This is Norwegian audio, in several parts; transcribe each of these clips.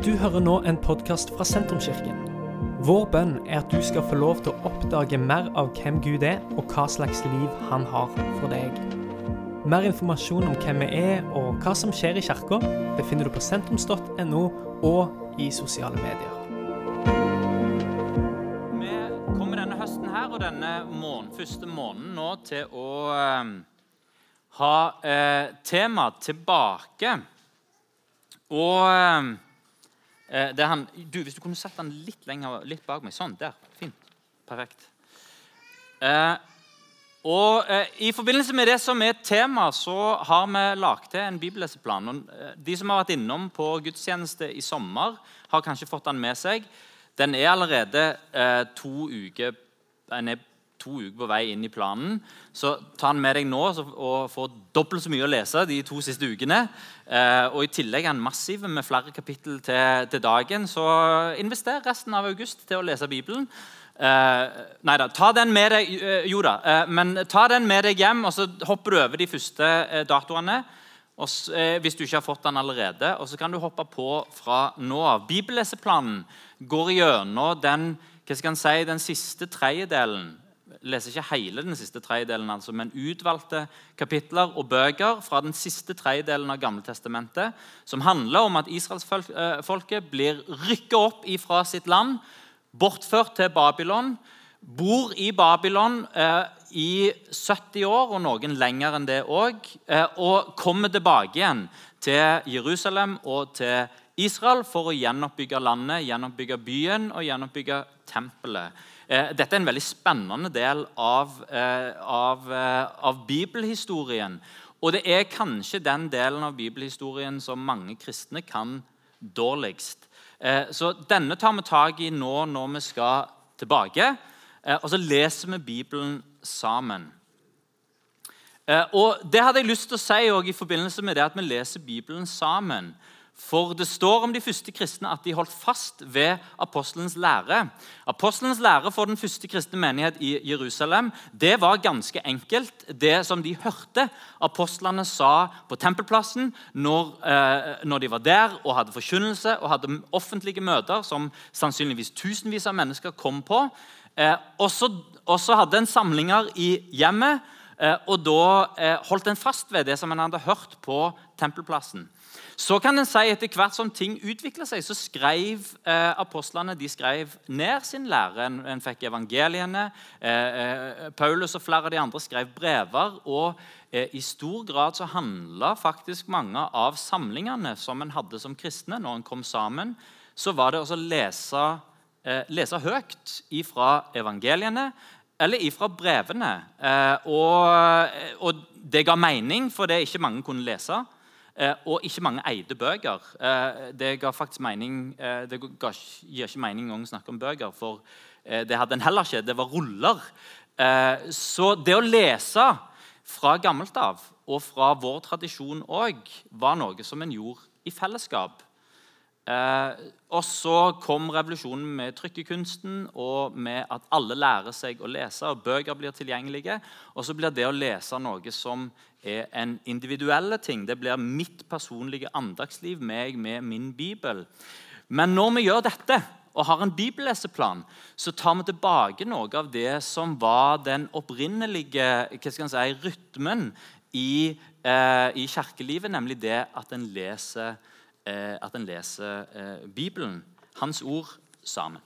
Du hører nå en podkast fra Sentrumskirken. Vår bønn er at du skal få lov til å oppdage mer av hvem Gud er, og hva slags liv han har for deg. Mer informasjon om hvem vi er og hva som skjer i kirka, befinner du på sentrums.no og i sosiale medier. Vi kommer denne høsten her og denne måneden, første måneden nå til å eh, ha eh, tema tilbake. Og eh, er han, du, Hvis du kunne satt den litt lenger litt bak meg. Sånn. Der. Fint. Perfekt. Eh, og eh, I forbindelse med det som er tema, så har vi lagd til en bibelleseplan. Eh, de som har vært innom på gudstjeneste i sommer, har kanskje fått den med seg. Den er allerede eh, to uker den er to uker på vei inn i planen. Så ta den med deg nå så, og få dobbelt så mye å lese de to siste ukene. Eh, og I tillegg er den massiv med flere kapittel til, til dagen. Så invester resten av august til å lese Bibelen. Eh, nei da, ta den med deg eh, jo da, eh, men ta den med deg hjem, og så hopper du over de første datoene. Og, s- eh, hvis du ikke har fått den allerede. Og så kan du hoppe på fra nå av. Bibelleseplanen går gjennom den, hva skal si, den siste tredjedelen. Leser ikke hele den siste tredjedelen, altså, men utvalgte kapitler og bøker fra den siste tredjedelen av Gammeltestamentet, som handler om at israelsfolket blir rykket opp fra sitt land bortført til Babylon, bor i Babylon eh, i 70 år, og noen lenger enn det òg, eh, og kommer tilbake igjen til Jerusalem og til Israel for å gjenoppbygge landet, gjenoppbygge byen og gjenoppbygge tempelet. Eh, dette er en veldig spennende del av, eh, av, eh, av bibelhistorien. Og det er kanskje den delen av bibelhistorien som mange kristne kan dårligst. Så denne tar vi tak i nå når vi skal tilbake. Og så leser vi Bibelen sammen. Og Det hadde jeg lyst til å si i forbindelse med det at vi leser Bibelen sammen. For det står om de første kristne at de holdt fast ved apostelens lære. Apostelens lære for den første kristne menighet i Jerusalem det var ganske enkelt det som de hørte apostlene sa på tempelplassen når, eh, når de var der og hadde forkynnelse og hadde offentlige møter som sannsynligvis tusenvis av mennesker kom på. Eh, og så hadde en samlinger i hjemmet, eh, og da eh, holdt en fast ved det som en hadde hørt på tempelplassen. Så kan en si etter hvert som ting utvikla seg, så skrev eh, apostlene de skrev ned sin lære. En, en fikk evangeliene. Eh, eh, Paulus og flere av de andre skrev brever. Og eh, i stor grad så handla faktisk mange av samlingene som en hadde som kristne, når en kom sammen, så var det å lese, eh, lese høyt ifra evangeliene eller ifra brevene. Og, og det ga mening, for det ikke mange kunne lese. Eh, og ikke mange eide bøker. Eh, det ga faktisk mening, eh, det gir ikke mening engang å snakke om bøker, for det hadde en heller ikke. Det var ruller. Så det å lese fra gammelt av, og fra vår tradisjon òg, var noe som en gjorde i fellesskap. Eh, og så kom revolusjonen med trykkekunsten og med at alle lærer seg å lese. og Bøker blir tilgjengelige. Og så blir det å lese noe som er en individuelle ting. Det blir mitt personlige andagsliv, meg med min bibel. Men når vi gjør dette og har en bibelleseplan, så tar vi tilbake noe av det som var den opprinnelige hva skal si, rytmen i, eh, i kirkelivet, nemlig det at en leser eh, at en leser eh, Bibelen, hans ord, sammen.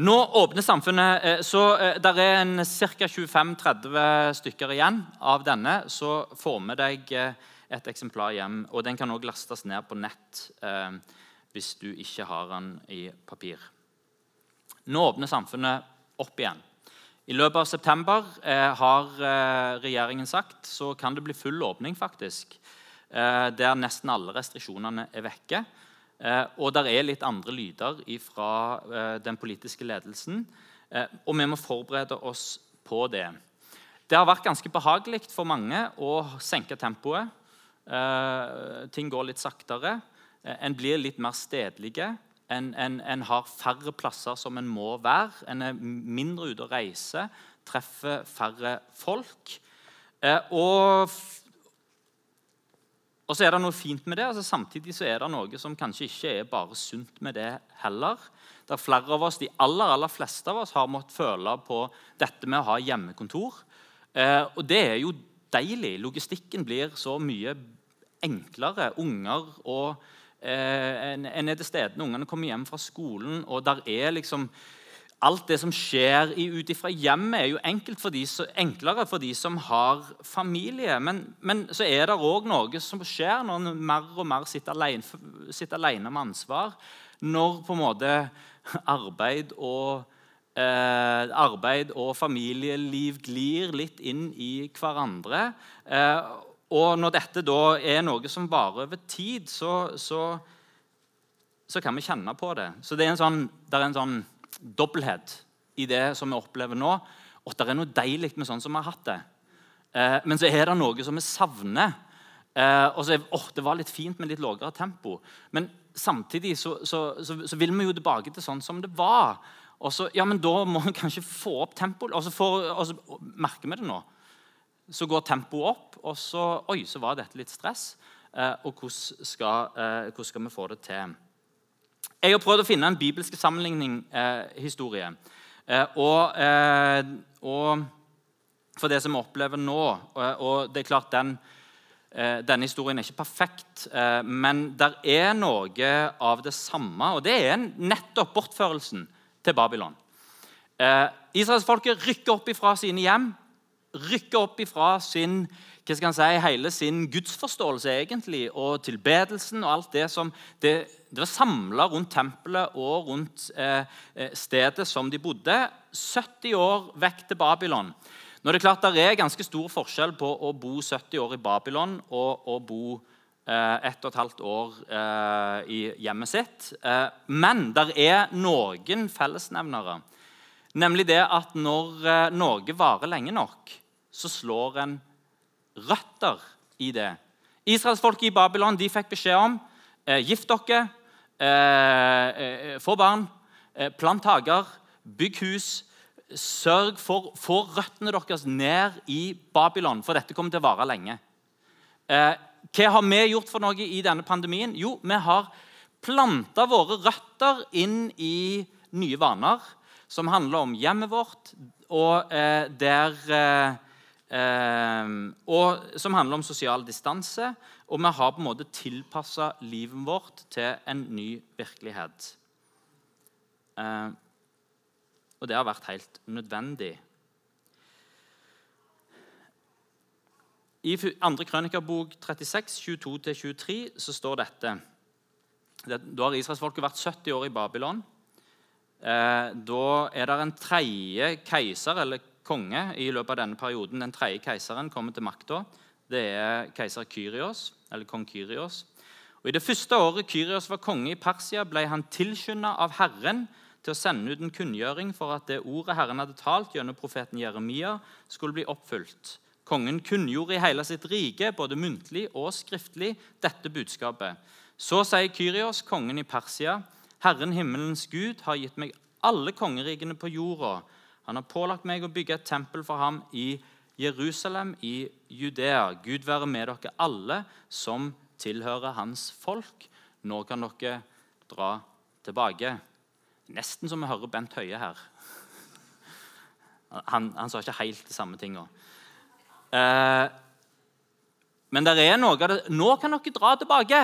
Nå åpner samfunnet eh, så eh, Der er en ca. 25-30 stykker igjen av denne. Så får vi deg eh, et eksemplar hjem. og Den kan også lastes ned på nett eh, hvis du ikke har den i papir. Nå åpner samfunnet opp igjen. I løpet av september eh, har regjeringen sagt så kan det bli full åpning, faktisk. Eh, der nesten alle restriksjonene er vekke. Eh, og der er litt andre lyder fra eh, den politiske ledelsen. Og vi må forberede oss på det. Det har vært ganske behagelig for mange å senke tempoet. Ting går litt saktere. En blir litt mer stedlige. En, en, en har færre plasser som en må være. En er mindre ute og reiser, treffer færre folk. Og, og så er det noe fint med det. Altså, samtidig så er det noe som kanskje ikke er bare sunt med det heller. Det er flere av oss, De aller aller fleste av oss har måttet føle på dette med å ha hjemmekontor. Eh, og det er jo deilig. Logistikken blir så mye enklere. Unger og eh, En er til stede når ungene kommer hjem fra skolen, og der er liksom alt det som skjer ut ifra hjemmet, er jo for de, enklere for de som har familie. Men, men så er det òg noe som skjer når en mer og mer sitter alene, sitter alene, med ansvar. Når på en måte arbeid og, eh, arbeid og familieliv glir litt inn i hverandre. Eh, og når dette da er noe som varer over tid, så, så, så, kan vi kjenne på det. Så det er en sånn, det er en sånn dobbelthet i det som vi opplever nå. Og det er noe deilig med sånn som vi har hatt det. Eh, men så er det noe som vi savner. Eh, og så er, oh, Det var litt fint med litt lavere tempo. Men samtidig så, så, så, så, vil vi jo tilbake til sånn som det var. Og så, ja, men Da må vi kanskje få opp tempoet. Og, og, så merker vi det nå. Så går tempoet opp, og så Oi, så var dette litt stress. Eh, og hvordan skal, eh, hvordan skal vi få det til? Jeg har prøvd å finne en bibelsk sammenligning-historie. Eh, og, eh, og, for det som vi opplever nå og, og det er klart den, eh, Denne historien er ikke perfekt, eh, men det er noe av det samme. Og det er nettopp bortførelsen til Babylon. Eh, Israelsfolket rykker opp ifra sine hjem, rykker opp ifra sin hva skal han si, hele sin gudsforståelse egentlig, og tilbedelsen og alt det som det, det var samla rundt tempelet og rundt eh, eh stedet som de bodde. 70 år vekk til Babylon. Nå er Det klart det er ganske stor forskjell på å bo 70 år i Babylon og å bo eh, ett og et halvt år eh, i hjemmet sitt. Eh, men det er noen fellesnevnere. Nemlig det at når eh, noe varer lenge nok, så slår en røtter i det. Israelsfolket i Babylon de fikk beskjed om eh, gift dere, eh, eh, få barn, eh, plant hager, bygg hus. Sørg for få røttene deres ned i Babylon, for dette kommer til å vare lenge. Eh, hva har vi gjort for noe i denne pandemien? Jo, vi har planta våre røtter inn i nye vaner som handler om hjemmet vårt, og eh, der Ehm, og som handler om sosial distanse. Og vi har på en måte tilpassa livet vårt til en ny virkelighet. Ehm, og det har vært helt nødvendig. I 2. Krønikerbok 36, 22-23 så står dette Da har israelsfolket vært 70 år i Babylon. Eh, da er det en tredje keiser, eller konge i løpet av denne perioden. Den tredje keiseren kommer til makta. Det er keiser Kyrios, eller kong Kyrios. Og I det første året Kyrios var konge i Persia, ble han tilskynda av Herren til å sende ut en kunngjøring for at det ordet Herren hadde talt gjennom profeten Jeremia, skulle bli oppfylt. Kongen kunngjorde i hele sitt rike, både muntlig og skriftlig, dette budskapet. Så sier Kyrios, kongen i Persia, Herren himmelens Gud har gitt meg alle kongerikene på jorda han har pålagt meg å bygge et tempel for ham i Jerusalem, i Judea. Gud være med dere alle som tilhører hans folk. Nå kan dere dra tilbake. Nesten som vi hører Bent Høie her. Han, han sa ikke helt de samme tinga. Eh, men det er noe av det Nå kan dere dra tilbake!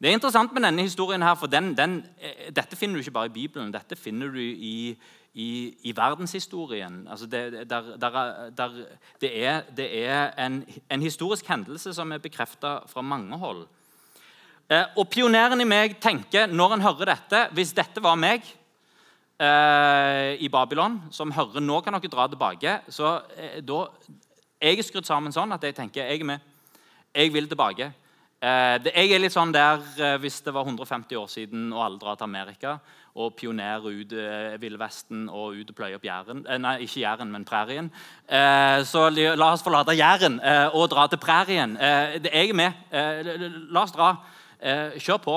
Det er interessant med denne historien, her, for den, den, eh, dette finner du ikke bare i Bibelen. Dette finner du i, i, i verdenshistorien. Altså det, der, der, der, det, er, det er en, en, historisk hendelse som er bekrefta fra mange hold. Eh, og Pioneren i meg tenker, når han hører dette Hvis dette var meg eh, i Babylon, som hører nå kan dere dra tilbake så eh, da, Jeg er skrudd sammen sånn at jeg tenker jeg er med. Jeg vil tilbake. Eh, det, jeg er litt sånn der eh, hvis det var 150 år siden og alle drar til Amerika og pionerer ut eh, Ville Vesten og ut og pløye opp Jæren. Eh, nei, ikke Jæren, men prærien. Eh, så la oss forlate Jæren eh, og dra til prærien. Eh, jeg er med. la oss dra. kjør på.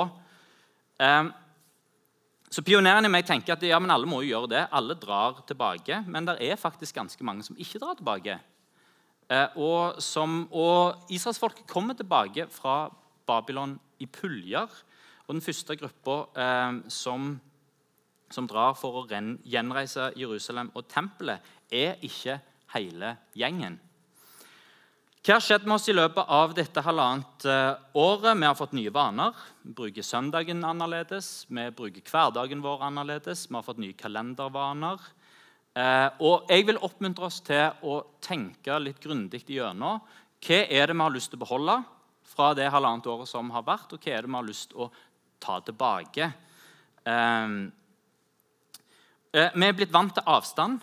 så pioneren i meg tenker at ja, men alle må jo gjøre det. Alle drar tilbake. Men det er faktisk ganske mange som ikke drar tilbake. Eh, og, som, og Israelsfolket kommer tilbake fra Babylon i puljer. Og den første gruppa eh, som, som, drar for å gjenreise Jerusalem og tempelet, er ikke hele gjengen. Hva har skjedd med oss i løpet av dette halvannet eh, året? Vi har fått nye vaner. Vi bruker søndagen annerledes, vi bruker hverdagen vår annerledes. Vi har fått nye kalendervaner. Eh, og Jeg vil oppmuntre oss til å tenke litt grundig gjennom hva er det vi har lyst til å beholde fra det halvannet året som har vært, og hva er det vi har lyst til å ta tilbake. Eh, vi er blitt vant til avstand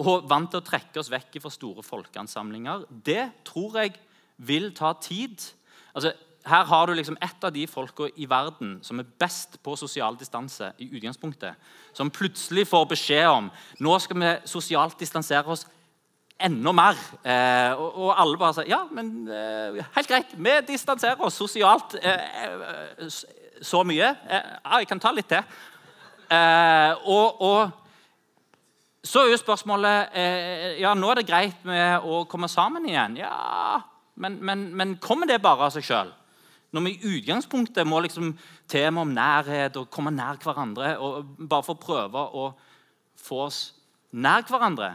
og vant til å trekke oss vekk fra store folkeansamlinger. Det tror jeg vil ta tid. Altså, her har du liksom et av de folka i verden som er best på sosial distanse. i utgangspunktet, Som plutselig får beskjed om nå skal vi sosialt distansere oss enda mer. Eh, og, og, alle bare sier ja, men eh, helt greit, vi distanserer oss sosialt eh, eh så mye. Eh, ja, jeg kan ta litt til. Eh, og, og så er jo spørsmålet eh, ja, nå er det greit med å komme sammen igjen. Ja, Men, men, men kommer det bare av seg sjøl? Når vi i utgangspunktet må liksom tema om nærhet og komme nær hverandre og bare for å prøve å få oss nær hverandre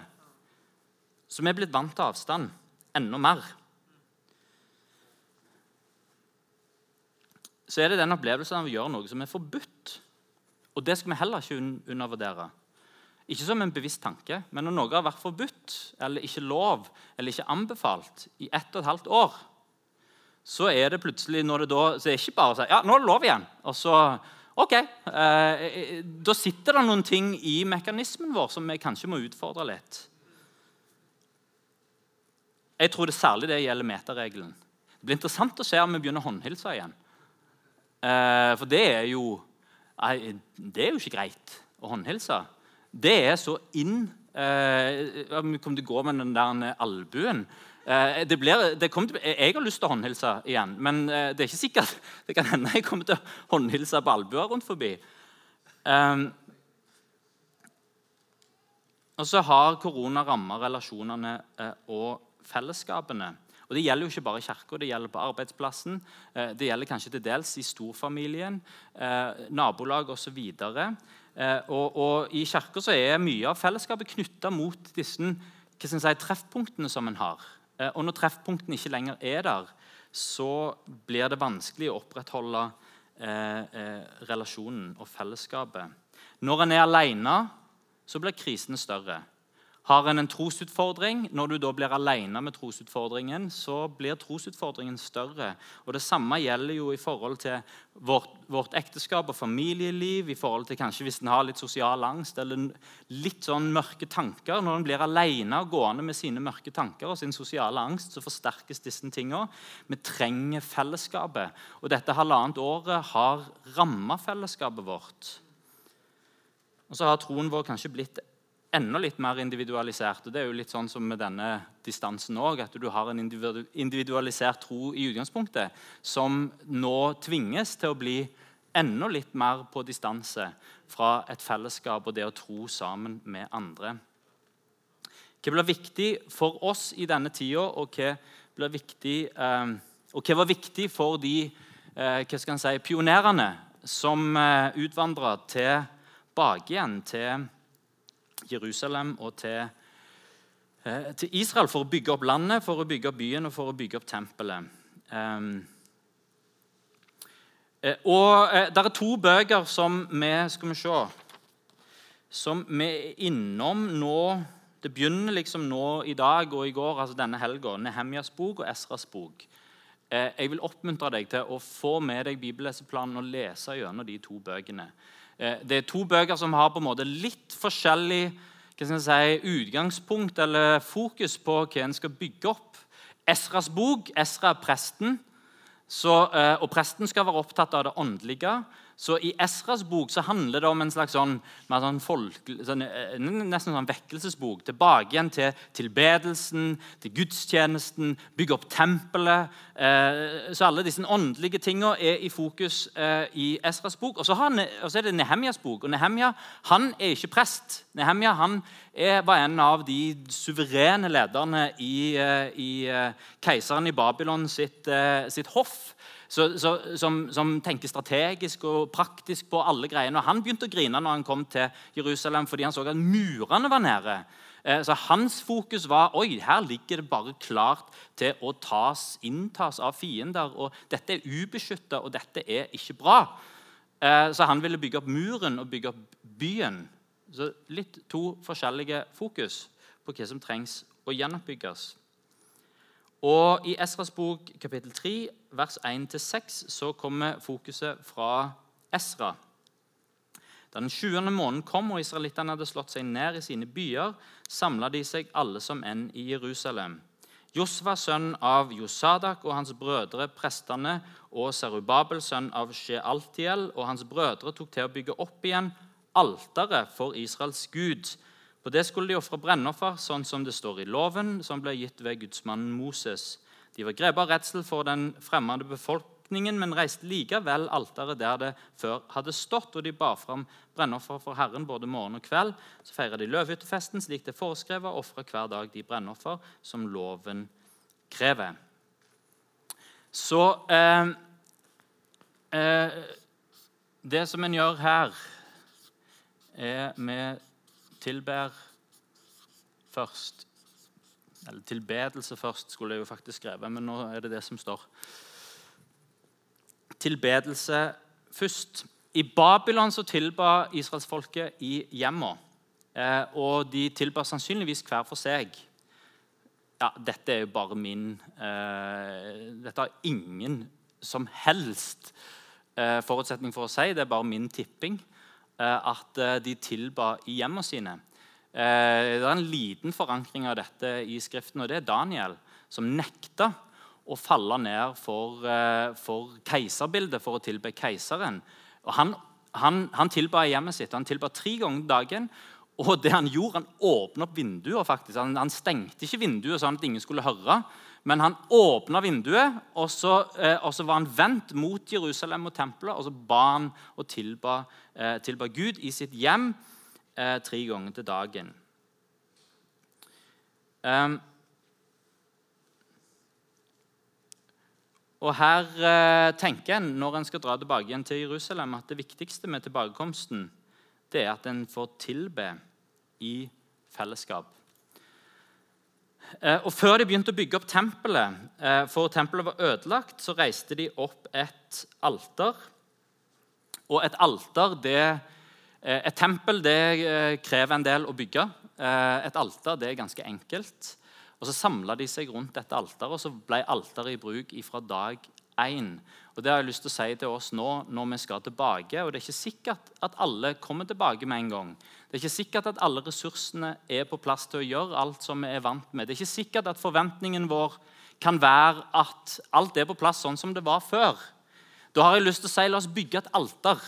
Så vi er blitt vant til avstand enda mer. Så er det den opplevelsen av å gjøre noe som er forbudt. Og det skal vi heller ikke undervurdere. Ikke som en bevisst tanke, men når noe har vært forbudt eller ikke lov eller ikke anbefalt i ett og et halvt år, så er det plutselig når det da, så er det ikke bare å si ja, nå er det lov igjen. Og så, ok, eh, Da sitter det noen ting i mekanismen vår som vi kanskje må utfordre litt. Jeg tror det særlig det gjelder metaregelen. Det blir interessant å se om vi begynner å håndhilse igjen. Eh, for det er jo det er jo ikke greit å håndhilse det er så inn eh, Kom til å gå med den der albuen. Eh, det blir, det til, jeg har lyst til å håndhilse igjen, men eh, det er ikke sikkert. Det kan hende jeg kommer til å håndhilse på albuer rundt forbi. Eh, og så har korona rammet relasjonene eh, og fellesskapene. Og Det gjelder jo ikke bare i kirka, det gjelder på arbeidsplassen. Eh, det gjelder kanskje til dels i storfamilien, eh, nabolag osv. Eh, og, og I kirka er mye av fellesskapet knytta mot disse si, treffpunktene som en har. Og når treffpunktene ikke lenger er der, så blir det vanskelig å opprettholde relasjonen og fellesskapet. Når en er alene, så blir krisene større. Har en en trosutfordring, når du da blir alene med trosutfordringen, så blir trosutfordringen større. Og Det samme gjelder jo i forhold til vårt, vårt ekteskap og familieliv. i forhold til kanskje Hvis en har litt sosial angst eller litt sånn mørke tanker. Når en blir alene og gående med sine mørke tanker og sin sosiale angst, så forsterkes disse tingene. Vi trenger fellesskapet. Og dette halvannet året har ramma fellesskapet vårt. Og så har troen vår kanskje blitt enda litt mer individualisert. og Det er jo litt sånn som med denne distansen òg, at du har en individualisert tro i utgangspunktet som nå tvinges til å bli enda litt mer på distanse fra et fellesskap og det å tro sammen med andre. Hva blir viktig for oss i denne tida, og hva, viktig, eh, og hva var viktig for de eh, si, pionerene som eh, utvandra tilbake igjen til Jerusalem og til, eh, til, Israel for å bygge opp landet, for å bygge opp byen og for å bygge opp tempelet. Um, og eh, Det er to bøker som vi skal vi se, som vi er innom nå Det begynner liksom nå i dag og i går, altså denne helga. Nehemjas bok og Esras bok. Jeg vil oppmuntre deg til å få med deg bibelleseplanen og lese gjennom de to bøkene. Eh, det er to bøker som har på en måte litt forskjellig si, utgangspunkt eller fokus på hva en skal bygge opp. Esras bok, Esra er presten, så, eh, og presten skal være opptatt av det åndelige. Så I Esras bok så handler det om en slags sånn, sånn folk, sånn, eh, nesten sånn vekkelsesbok. Tilbake igjen til tilbedelsen, til gudstjenesten, bygge opp tempelet. Eh, så alle disse åndelige tingene er i fokus eh, i Esras bok. Og så, har, og så, er det Nehemjas bok. Og Nehemja han er ikke prest. Nehemja han er, var en av de suverene lederne i, eh, i eh, keiseren i Babylon sitt, sitt hoff så, så, som, som, tenker strategisk og praktisk på alle greiene. Og Han begynte å grine når han kom til Jerusalem fordi han så at murene var nede. Eh, så Hans fokus var oi, her ligger det bare klart til å tas, inntas av fiender. og Dette er ubeskytta, og dette er ikke bra. Eh, så han ville bygge opp muren og bygge opp byen. Så Litt to forskjellige fokus på hva som trengs å gjenoppbygges. Og I Esras bok kapittel 3, vers 1-6, så kommer fokuset fra Esra. Da den sjuende måneden kom og israelittene hadde slått seg ned i sine byer, samla de seg alle som enn i Jerusalem. Josva, sønn av Josadak, og hans brødre, prestene, og Serubabel, sønn av Shealtiel, og hans brødre tok til å bygge opp igjen alteret for Israels Gud, på det skulle de ofre brennoffer, sånn som det står i loven, som ble gitt ved gudsmannen Moses. De var grepet av redsel for den fremmede befolkningen, men reiste likevel alteret der det før hadde stått, og de bar fram brennoffer for Herren både morgen og kveld. Så feira de løvhyttefesten slik det er foreskrevet, og ofra hver dag de brennoffer som loven krever. Så eh, eh, Det som en gjør her, er med tilber først. Eller tilbedelse først, skulle jeg jo faktisk skrevet, men nå er det det som står. Tilbedelse først. I Babylon så tilba israelsfolket i hjemmene. Eh, og de tilba sannsynligvis hver for seg. Ja, dette er jo bare min eh, Dette har ingen som helst eh, forutsetning for å si. Det er bare min tipping. Eh, at eh, de tilba i hjemmene sine. Eh, det er en liten forankring av dette i Skriften, og det er Daniel, som nekta å falle ned for, for keiserbildet for å tilbe keiseren. Og han, han, han tilba i hjemmet sitt. Han tilba tre ganger dagen. Og det Han gjorde, han åpna opp vinduet. faktisk. Han, han, stengte ikke vinduet sånn at ingen skulle høre. Men han åpna vinduet, og så, eh, og så, var han vendt mot Jerusalem og tempelet. Og så ba han og tilba, eh, tilba Gud i sitt hjem eh, tre ganger til dagen. Um, og Her eh, tenker en når en skal dra tilbake igjen til Jerusalem, at det viktigste med tilbakekomsten det er at en får tilbe i fellesskap. Eh, og Før de begynte å bygge opp tempelet, eh, for tempelet var ødelagt, så reiste de opp et alter. Og et alter, det, eh, Et tempel det krever en del å bygge. Et alter det er ganske enkelt. Og Så samla de seg rundt dette alteret, og så ble alteret i bruk fra dag én. Og Det har jeg lyst til å si til oss nå når vi skal tilbake. og Det er ikke sikkert at alle kommer tilbake med en gang. Det er ikke sikkert at alle ressursene er på plass til å gjøre alt som vi er vant med. Det er ikke sikkert at forventningen vår kan være at alt er på plass sånn som det var før. Da har jeg lyst til å si la oss bygge et alter.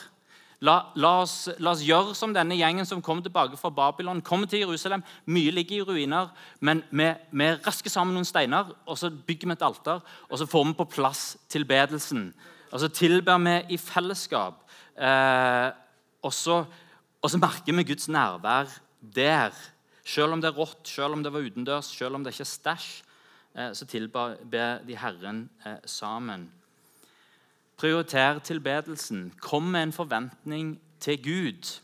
La, la, oss, la, oss, gjøre som denne gjengen som kom tilbake fra Babylon. kommer til Jerusalem, Mye ligger i ruiner, men vi, vi rasker sammen noen steiner og så bygger vi et alter. Og så får vi på plass tilbedelsen. Og så tilber vi i fellesskap. Eh, og så og så merker vi Guds nærvær der. Selv om det er rått, selv om det var utendørs, selv om det ikke er stæsj, eh, så tilber de Herren eh, sammen. Prioriter tilbedelsen. Kom med en forventning til Gud.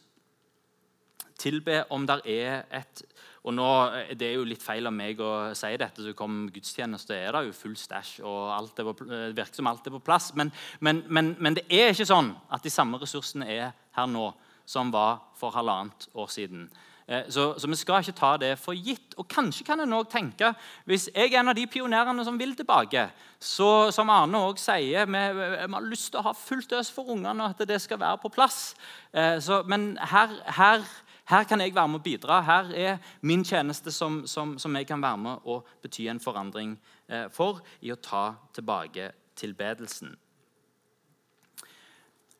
Tilbe om det er et og nå, eh, Det er jo litt feil av meg å si dette, så kom gudstjeneste, er det jo full stæsj. og er virker som alt er på plass. Men, men, men, men det er ikke sånn at de samme ressursene er her nå som var for halvannet år siden. Eh, så, så, vi skal ikke ta det for gitt. Og kanskje kan en òg tenke, hvis jeg er en av de pionerene som vil tilbake, så som Arne også sier, vi, vi har lyst til å ha fullt øs for ungene, og at det skal være på plass. Eh, så, men her, her, her, kan jeg være med å bidra. Her er min tjeneste som, som, som jeg kan være med å bety en forandring eh, for i å ta tilbake tilbedelsen.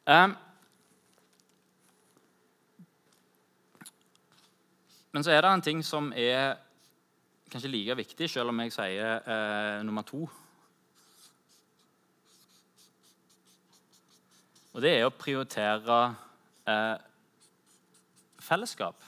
Um, Men så er det en ting som er kanskje like viktig, selv om jeg sier eh, nummer to. Og det er å prioritere eh, fellesskap.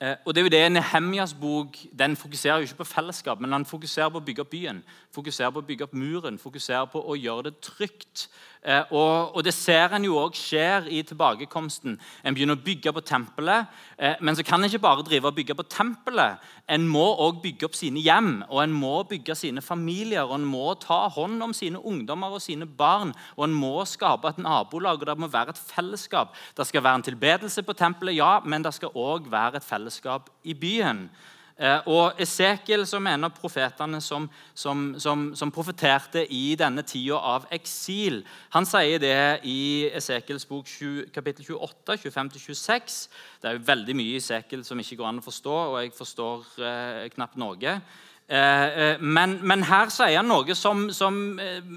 Eh, og det er jo det Nehemjas bok den fokuserer jo ikke på fellesskap, men han fokuserer på å bygge opp byen, fokuserer på å bygge opp muren, fokuserer på å gjøre det trygt. Eh, og, og, det ser en jo òg skjer i tilbakekomsten. En begynner å bygge på tempelet. Eh, men så kan en ikke bare drive og bygge på tempelet. En må òg bygge opp sine hjem og en må bygge sine familier. og En må ta hånd om sine ungdommer og sine barn. Og en må skape et nabolag, og det må være et fellesskap. Det skal være en tilbedelse på tempelet, ja, men det skal òg være et fellesskap i byen. Eh, og Esekiel, som en av profetene som, som, som, som profeterte i denne tida av eksil, han sier det i Esekiels bok 20, kapittel 28, 25-26. Det er jo veldig mye i Esekiel som ikke går an å forstå, og jeg forstår eh, knapt noe. Eh, eh men, men, her sier han noe som, eh,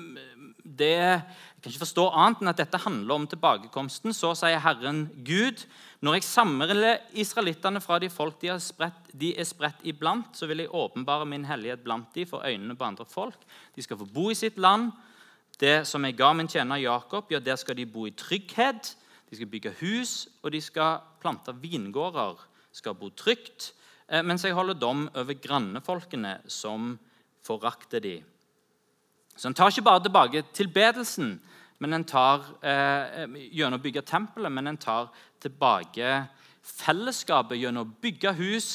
det Jeg kan ikke forstå annet enn at dette handler om tilbakekomsten. Så sier Herren Gud når jeg samler israelittene fra de folk de er, spredt, de er spredt iblant, så vil jeg åpenbare min hellighet blant de for øynene på andre folk. De skal få bo i sitt land. Det som jeg ga min tjener Jakob, ja, der skal de bo i trygghet. De skal bygge hus, og de skal plante vingårder. Skal bo trygt, eh, mens jeg holder dom over grannefolkene som forakter de. Så Han tar ikke bare tilbake tilbedelsen, men en tar eh, gjennom å bygge tempelet, men en tar tilbake fellesskapet gjennom å bygge hus,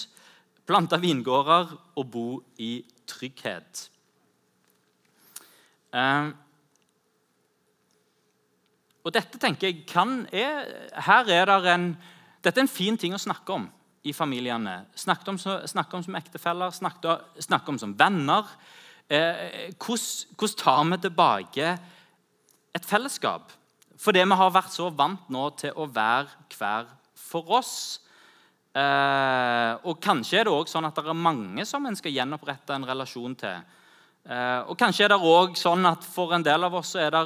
plante vingårder og bo i trygghet. Eh, og dette tenker jeg kan, er, her er der en, Dette er en fin ting å snakke om i familiene. Snakke om, snakke om som ektefeller, snakke, snakke om som venner. Eh, hvordan, hvordan tar vi tilbake et fellesskap. Fordi vi har vært så vant nå til å være hver for oss. Eh, og Kanskje er det også sånn at det er mange som en skal gjenopprette en relasjon til. Eh, og Kanskje er det også sånn at for en del av oss er det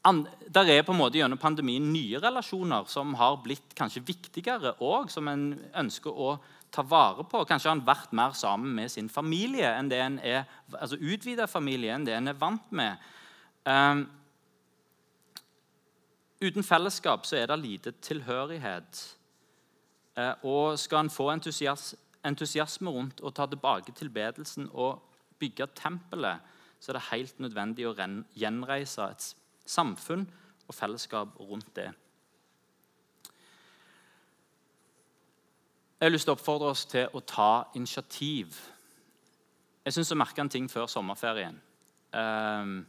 der er på en måte gjennom pandemien nye relasjoner som har blitt kanskje viktigere og som en ønsker å ta vare på. Kanskje har en vært mer sammen med sin familie enn det en er, altså utvida familie enn det en er vant med. Um, Uten fellesskap så er det lite tilhørighet. Eh, og skal en få entusiasme rundt å ta tilbake tilbedelsen og bygge tempelet, så er det helt nødvendig å gjenreise et samfunn og fellesskap rundt det. Jeg har lyst til å oppfordre oss til å ta initiativ. Jeg syns jeg merka en ting før sommerferien. Um,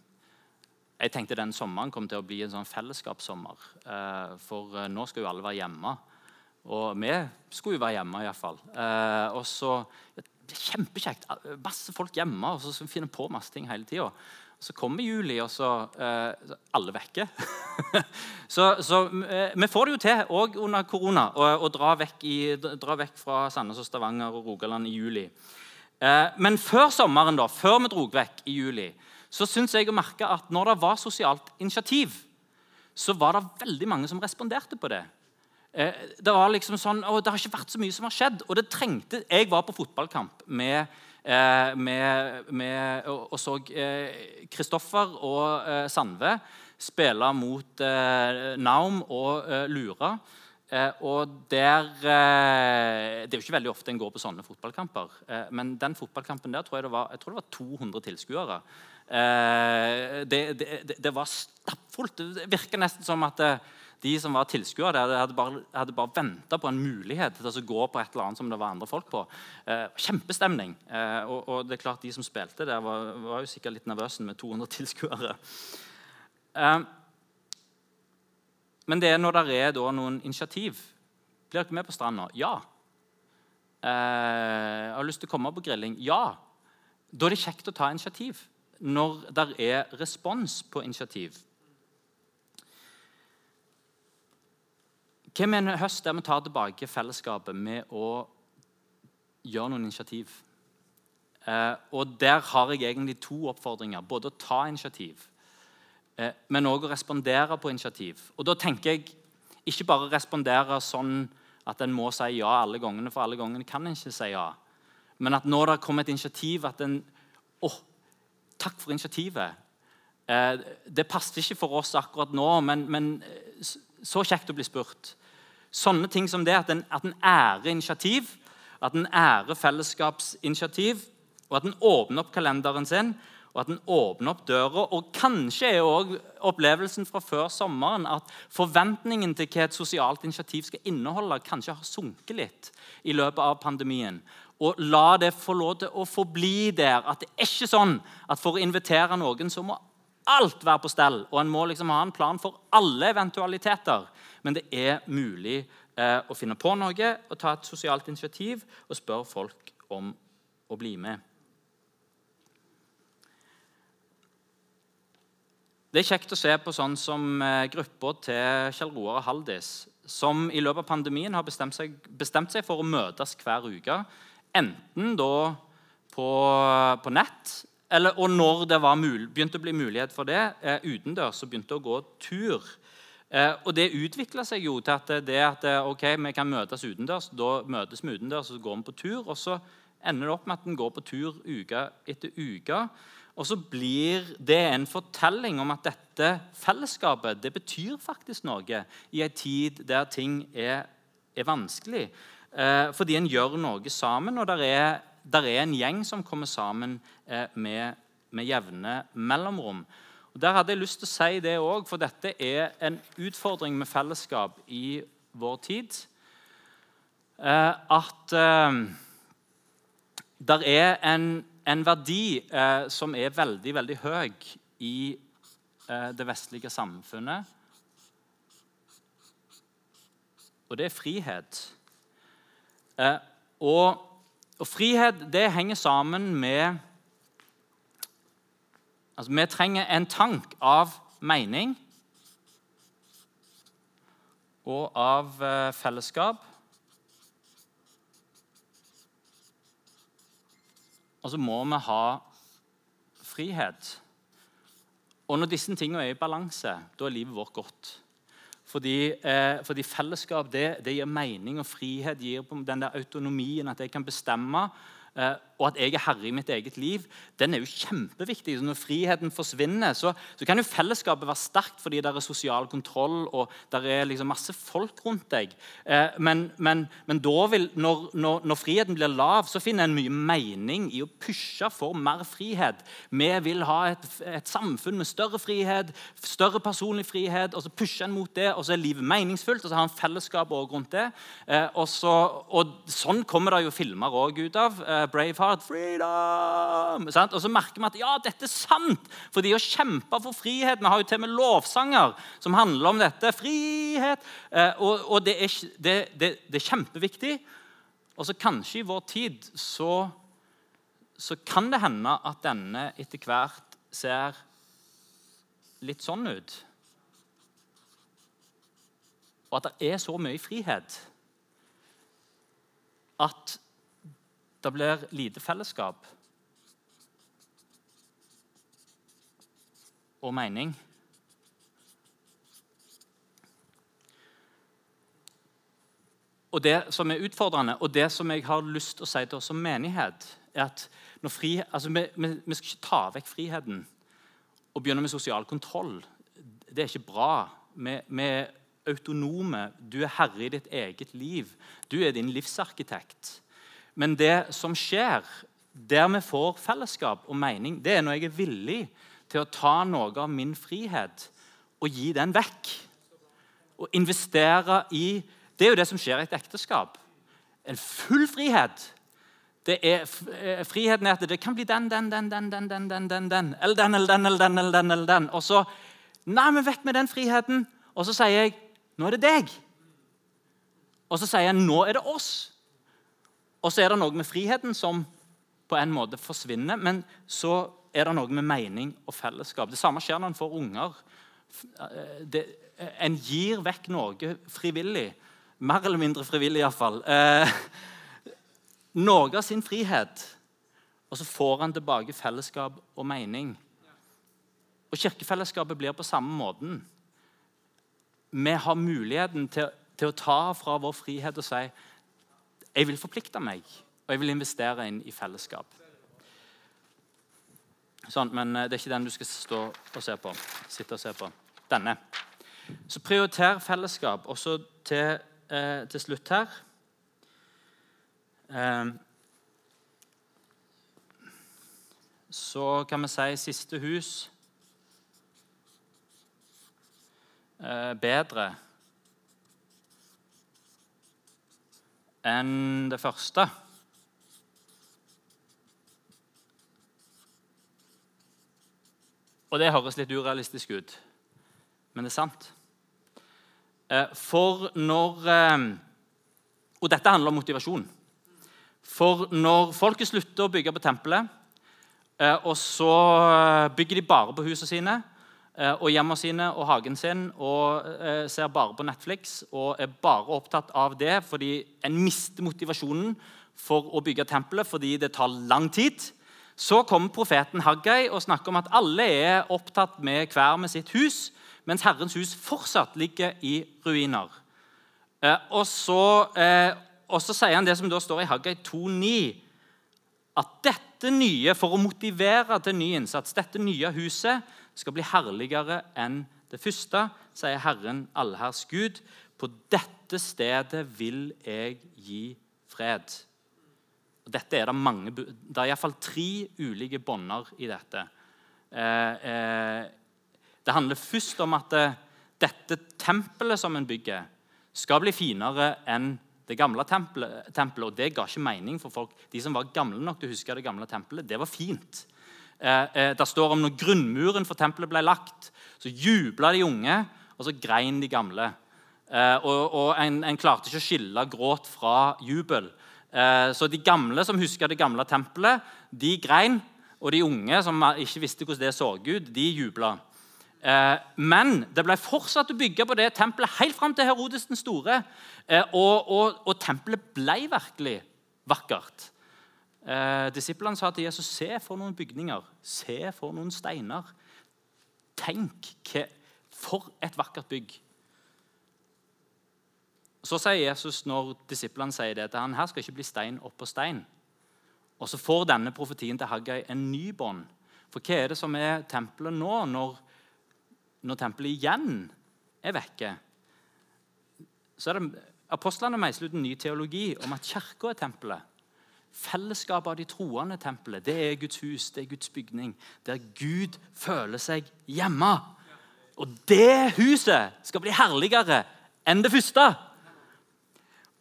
jeg tenkte den sommeren kom til å bli en sånn fellesskapssommer. Eh, for eh, nå skal jo alle være hjemme. Og vi skulle jo være hjemme iallfall. Eh, og så Kjempekjekt. Masse folk hjemme, og så finner på masse ting hele tida. Så kommer juli, og så eh, alle vekke. så, så eh, vi får det jo til òg under korona å dra, dra, vekk fra Sandnes og Stavanger og Rogaland i juli. Eh, men før sommeren, da, før vi dro vekk i juli, så syns jeg å merke at når det var sosialt initiativ, så var det veldig mange som responderte på det. Eh, det var liksom sånn, å, det har ikke vært så mye som har skjedd. og det trengte, Jeg var på fotballkamp med, eh, med, med og, så Kristoffer eh, og Sandve spille mot Naum og Lura. og der, Det er jo ikke veldig ofte en går på sånne fotballkamper. men den fotballkampen der tror jeg det var, jeg tror det var 200 tilskuere. Eh, det, det, det, var stappfullt. Det virker nesten som at eh, de som var tilskuere, hadde bare, hadde bare venta på en mulighet til å gå på et eller annet som det var andre folk på. Eh, kjempestemning. Og, og, det er klart de som spilte der, var, var jo sikkert litt nervøse med 200 tilskuere. Men det er når det er noen initiativ. Blir dere med på stranda? Ja. Eh, har lyst til å komme på grilling? Ja. Da er det kjekt å ta initiativ når det er respons på initiativ. Hva med en høst der vi tar tilbake fellesskapet med å gjøre noen initiativ? Eh, og Der har jeg egentlig to oppfordringer. Både å ta initiativ eh, men òg å respondere på initiativ. Og da tenker jeg ikke bare respondere sånn at en må si ja alle gangene, for alle gangene kan en ikke si ja. Men at når det kommer et initiativ, at en Å, takk for initiativet. Eh, det passer ikke for oss akkurat nå, men, men så kjekt å bli spurt. Sånne ting som det, at en, at en ærer initiativ, at en ærer fellesskapsinitiativ, og at en åpner opp kalenderen sin og at en åpner opp døra. Og kanskje er også opplevelsen fra før sommeren at forventningen til hva et sosialt initiativ skal inneholde, kanskje har sunket litt i løpet av pandemien. Og la det få lov til å forbli der. At det er ikke sånn at for å invitere noen så må alt være på stell, og en må liksom ha en plan for alle eventualiteter. Men det er mulig eh, å finne på noe og ta et sosialt initiativ og spørre folk om å bli med. Det er kjekt å se på sånn som eh, gruppa til Kjell Roar og Haldis, som i løpet av pandemien har bestemt seg, bestemt seg for å møtes hver uke. Enten da på, på nett, eller, og når det mul, begynte å bli mulighet for det, eh, utendørs, så begynte å gå tur. Eh, og Det utvikla seg jo til at det at eh, ok, vi kan møtes utendørs. Da møtes vi utendørs, og så går vi på tur. Og så ender det opp med at en går på tur uke etter uke. Og så blir det en fortelling om at dette fellesskapet det betyr faktisk noe i en tid der ting er, er vanskelig. Eh, fordi en gjør noe sammen, og der er, er en gjeng som kommer sammen eh, med, med, jevne mellomrom. Og Der hadde jeg lyst til å si det òg, for dette er en utfordring med fellesskap i vår tid. Eh, at eh, det er en en verdi eh, som er veldig, veldig høy i eh, det vestlige samfunnet. Og det er frihet. Eh, og, og, frihet det henger sammen med Altså, vi trenger en tank av mening og av eh, fellesskap. Og så må vi ha frihet. Og når disse tingene er i balanse, da er livet vårt godt. Fordi, eh, fordi fellesskap det, det, gir mening, og frihet gir den der autonomien, at jeg kan bestemme Eh, og at jeg er herre i mitt eget liv, den er jo kjempeviktig. Så når friheten forsvinner, så, så, kan jo fellesskapet være sterkt fordi det er sosial kontroll og det er liksom masse folk rundt deg. Eh, men, men, men vil, når, når, når, friheten blir lav, så finner en mye mening i å pushe for mer frihet. Vi vil ha et, et samfunn med større frihet, større personlig frihet, og så pusher en mot det, og så er livet meningsfullt, og så har en fellesskap også rundt det. Eh, og, så, og sånn kommer det jo filmer òg ut av. Braveheart. Freedom! Sant? Og så merker vi at ja, dette er sant. For de har kjempa for frihet. Vi har jo til og med lovsanger som handler om dette. Frihet! Eh, og, og det, er, det, det, det, er, kjempeviktig. Og så kanskje i vår tid så, så kan det hende at denne etter hvert ser litt sånn ut. Og at det er så mye frihet at det blir lite fellesskap og mening. Og Det som er utfordrende, og det som jeg har lyst til å si til oss som menighet, er at fri, altså vi, vi, vi, skal ikke ta vekk friheten og begynne med sosial kontroll. Det er ikke bra. Vi, vi er autonome. Du er herre i ditt eget liv. Du er din livsarkitekt. Men det som skjer, der vi får fellesskap og mening, det er når jeg er villig til å ta noe av min frihet og gi den vekk. Og investere i Det er jo det som skjer i et ekteskap. En full frihet. Er, eh, friheten er at det kan bli den, den, den, den, den, den, den, den, den, eller den eller den eller den. eller den, eller den. Og så Nei, men vekk med den friheten. Og så sier jeg nå er det deg. Og så sier jeg nå er det oss. Og så er det noe med friheten som på en måte forsvinner, men så er det noe med mening og fellesskap. Det samme skjer når en får unger. Det, en gir vekk noe frivillig. Mer eller mindre frivillig, iallfall. Eh, noe av sin frihet. Og så får han tilbake fellesskap og mening. Og kirkefellesskapet blir på samme måten. Vi har muligheten til, til å ta fra vår frihet og si jeg vil forplikte meg, og jeg vil investere inn i fellesskap. Sånn, men eh, det er ikke den du skal stå og se på. Sitte og se på. Denne. Så prioriter fellesskap. Og så til, eh, til, slutt her eh, Så kan vi si siste hus eh, bedre enn det første. Og det høres litt urealistisk ut, men det er sant. Eh, for når eh, Og dette handler om motivasjon. For når folket slutter å bygge på tempelet, eh, og så bygger de bare på husene sine og hjemmene sine og hagen sin og ser bare på Netflix og er bare opptatt av det fordi en mister motivasjonen for å bygge tempelet fordi det tar lang tid, så kommer profeten Haggai og snakker om at alle er opptatt med hver med sitt hus, mens Herrens hus fortsatt ligger i ruiner. Eh, og, så, eh, og så sier han det som da står i Haggai 2,9, at dette nye, for å motivere til ny innsats, dette nye huset skal bli herligere enn det første, sier Herren allherrs Gud. På dette stedet vil jeg gi fred. Og dette er Det mange, det er iallfall tre ulike bånder i dette. Eh, eh, det handler først om at det, eh, dette tempelet som en bygger, skal bli finere enn det gamle tempelet, tempelet, Og det ga ikke mening for folk. De som var gamle nok til å huske det gamle tempelet, det var fint. Eh, eh, det står om når grunnmuren for tempelet ble lagt, så jubla de unge, og så grein de gamle. Eh, og, og en, en, klarte ikke å skille gråt fra jubel. Så de gamle som huska det gamle tempelet, de grein. Og de unge som ikke visste hvordan det så ut, de jubla. Men det ble fortsatt å bygge på det tempelet helt fram til Herodes den store. Og, og, og tempelet ble virkelig vakkert. Disiplene sa til Jesus se for noen bygninger, se for noen steiner. Tenk for et vakkert bygg. Så sier Jesus når disiplene sier det til han, her skal ikke bli stein oppå stein. Og Så får denne profetien til Haggai en ny bånd. For hva er det som er tempelet nå, når, når tempelet igjen er vekke? Så er det Apostlene meisler ut en ny teologi om at kirka er tempelet. Fellesskapet av de troende tempelet, det er Guds hus, det er Guds bygning. Der Gud føler seg hjemme. Og det huset skal bli herligere enn det første.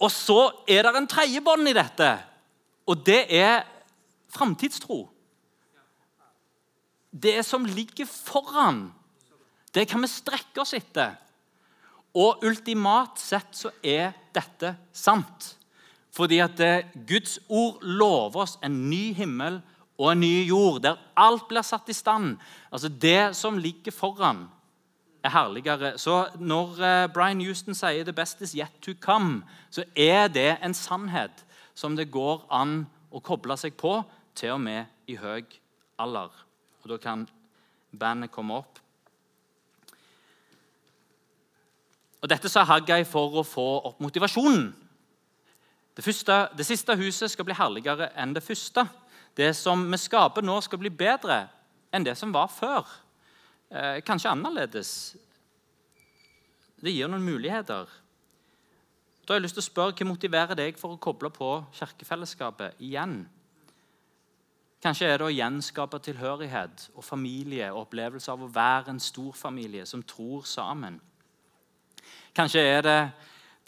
Og så er det en tredje bånd i dette, og det er framtidstro. Det som ligger foran, det kan vi strekke oss etter. Og ultimat sett så er dette sant. Fordi at Guds ord lover oss en ny himmel og en ny jord, der alt blir satt i stand. Altså Det som ligger foran, er herligere. Så når eh, Brian Houston sier 'the best is yet to come', så er det en sannhet som det går an å koble seg på, til og med i høy alder. Og Da kan bandet komme opp. Og Dette sa Haggai for å få opp motivasjonen. Det, første, det siste huset skal bli herligere enn det første. Det som vi skaper nå, skal bli bedre enn det som var før eh, kanskje annerledes. Det gir noen muligheter. Da har jeg lyst til å spørre, Hva motiverer deg for å koble på kirkefellesskapet igjen? Kanskje er det å gjenskape tilhørighet og familie og opplevelse av å være en stor familie som tror sammen. Kanskje er det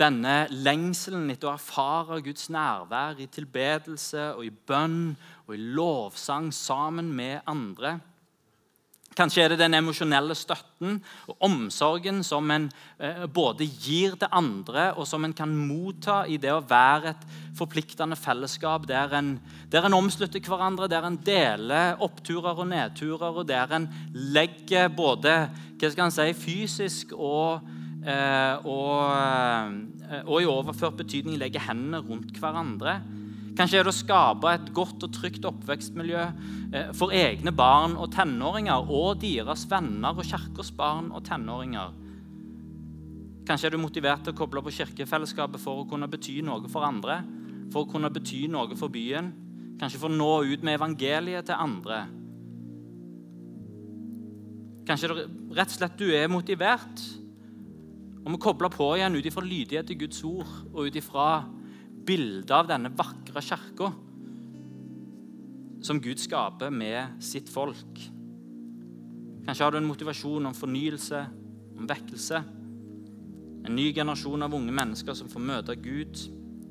denne lengselen etter å erfare Guds nærvær i tilbedelse og i bønn og i lovsang sammen med andre. Kanskje er det den emosjonelle støtten og omsorgen som en eh, både gir til andre, og som en kan motta i det å være et forpliktende fellesskap der en, der en omslutter hverandre, der en deler oppturer og nedturer, og der en legger både hva skal si, fysisk og, og, eh, og i overført betydning legge hendene rundt hverandre. Kanskje er det å skape et godt og trygt oppvekstmiljø eh, for egne barn og tenåringer og deres venner og kirkers barn og tenåringer. Kanskje er du motivert til å koble på kirkefellesskapet for å kunne bety noe for andre, for å kunne bety noe for byen, kanskje for å nå ut med evangeliet til andre. Kanskje det rett og slett du er motivert om å koble på igjen ut ifra lydighet til Guds ord og ut ifra bildet av denne vakre kirka som Gud skaper med sitt folk. Kanskje har du en motivasjon om fornyelse, om vekkelse. En ny generasjon av unge mennesker som får møte Gud.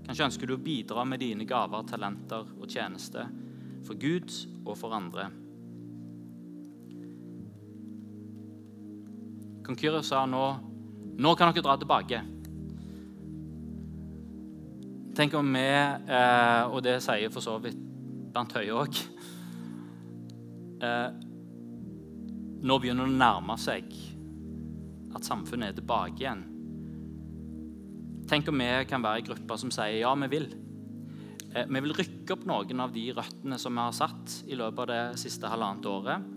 Kanskje ønsker du å bidra med dine gaver, talenter og tjenester for Gud og for andre. Kong Kyrios sa nå nå kan dere dra tilbake. Tenk om vi, eh, og det sier for så vidt Bernt Høie òg eh, Nå begynner det å nærme seg at samfunnet er tilbake igjen. Tenk om vi kan være i grupper som sier ja, vi vil. Eh, vi vil rykke opp noen av de røttene som vi har satt i løpet av det siste halvannet året.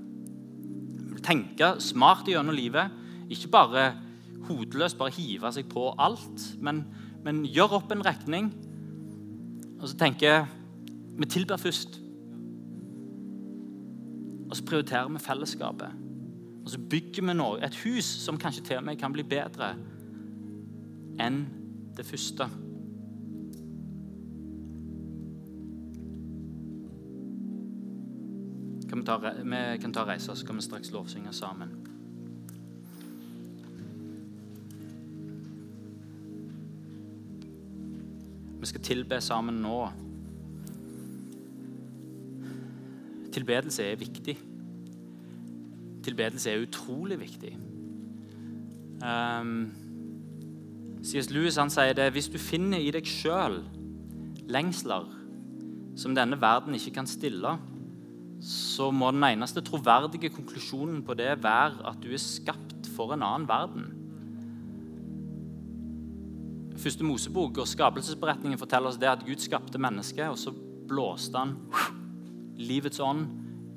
Vi vil tenke smart gjennom livet. Ikke bare hodeløst bare hive seg på alt, men, men gjør opp en regning. Og så tenker jeg vi tilber først. Og så prioriterer vi fellesskapet. Og så bygger vi noe, et hus som kanskje til og med kan bli bedre enn det første. Kan vi, ta, vi kan ta reise, så kan vi straks lovsynge sammen. Vi skal tilbe sammen nå. Tilbedelse er viktig. Tilbedelse er utrolig viktig. Um, C.S. Lewis han sier det hvis du finner i deg sjøl lengsler som denne verden ikke kan stille, så må den eneste troverdige konklusjonen på det være at du er skapt for en annen verden første Mosebok og skapelsesberetningen forteller oss det at Gud skapte mennesket, og så blåste han livets ånd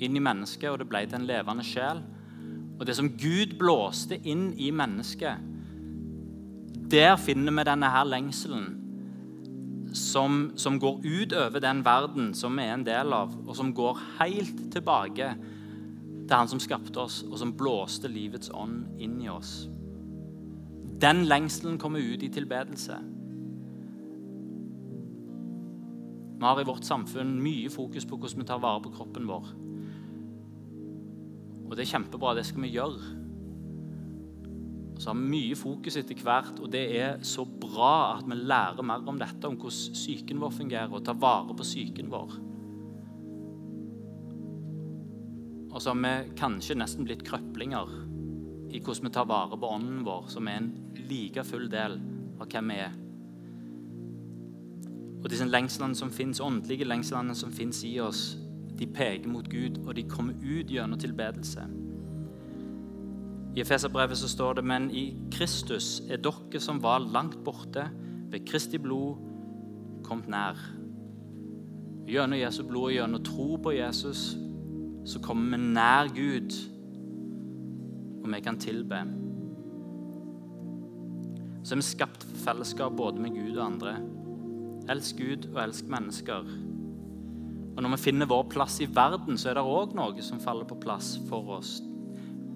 inn i mennesket, og det ble til en levende sjel. Og det som Gud blåste inn i mennesket, der finner vi denne her lengselen som, som går over den verden som vi er en del av, og som går helt tilbake til Han som skapte oss, og som blåste livets ånd inn i oss. Den lengselen kommer ut i tilbedelse. Vi har i vårt samfunn mye fokus på hvordan vi tar vare på kroppen vår. Og det er kjempebra. Det skal vi gjøre. Og så har vi mye fokus etter hvert, og det er så bra at vi lærer mer om dette, om hvordan psyken vår fungerer, og tar vare på psyken vår. Og så har vi kanskje nesten blitt krøplinger i hvordan vi tar vare på ånden vår, som er en like full del av hvem vi er. Og disse lengslene som finnes, åndelige lengslene som finnes i oss, de peker mot Gud, og de kommer ut gjennom tilbedelse. I Efeserbrevet så står det men i Kristus er dere som var langt borte, ved Kristi blod kommet nær. Gjennom Jesu blod og gjennom tro på Jesus så kommer vi nær Gud, og vi kan tilbe så er vi skapt fellesskap både med Gud og andre. Elsk Gud og elsk mennesker. Og Når vi finner vår plass i verden, så er det òg noe som faller på plass for oss.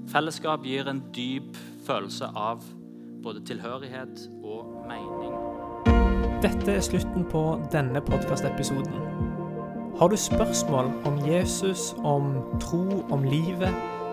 Fellesskap gir en dyp følelse av både tilhørighet og mening. Dette er slutten på denne podkastepisoden. Har du spørsmål om Jesus, om tro, om livet?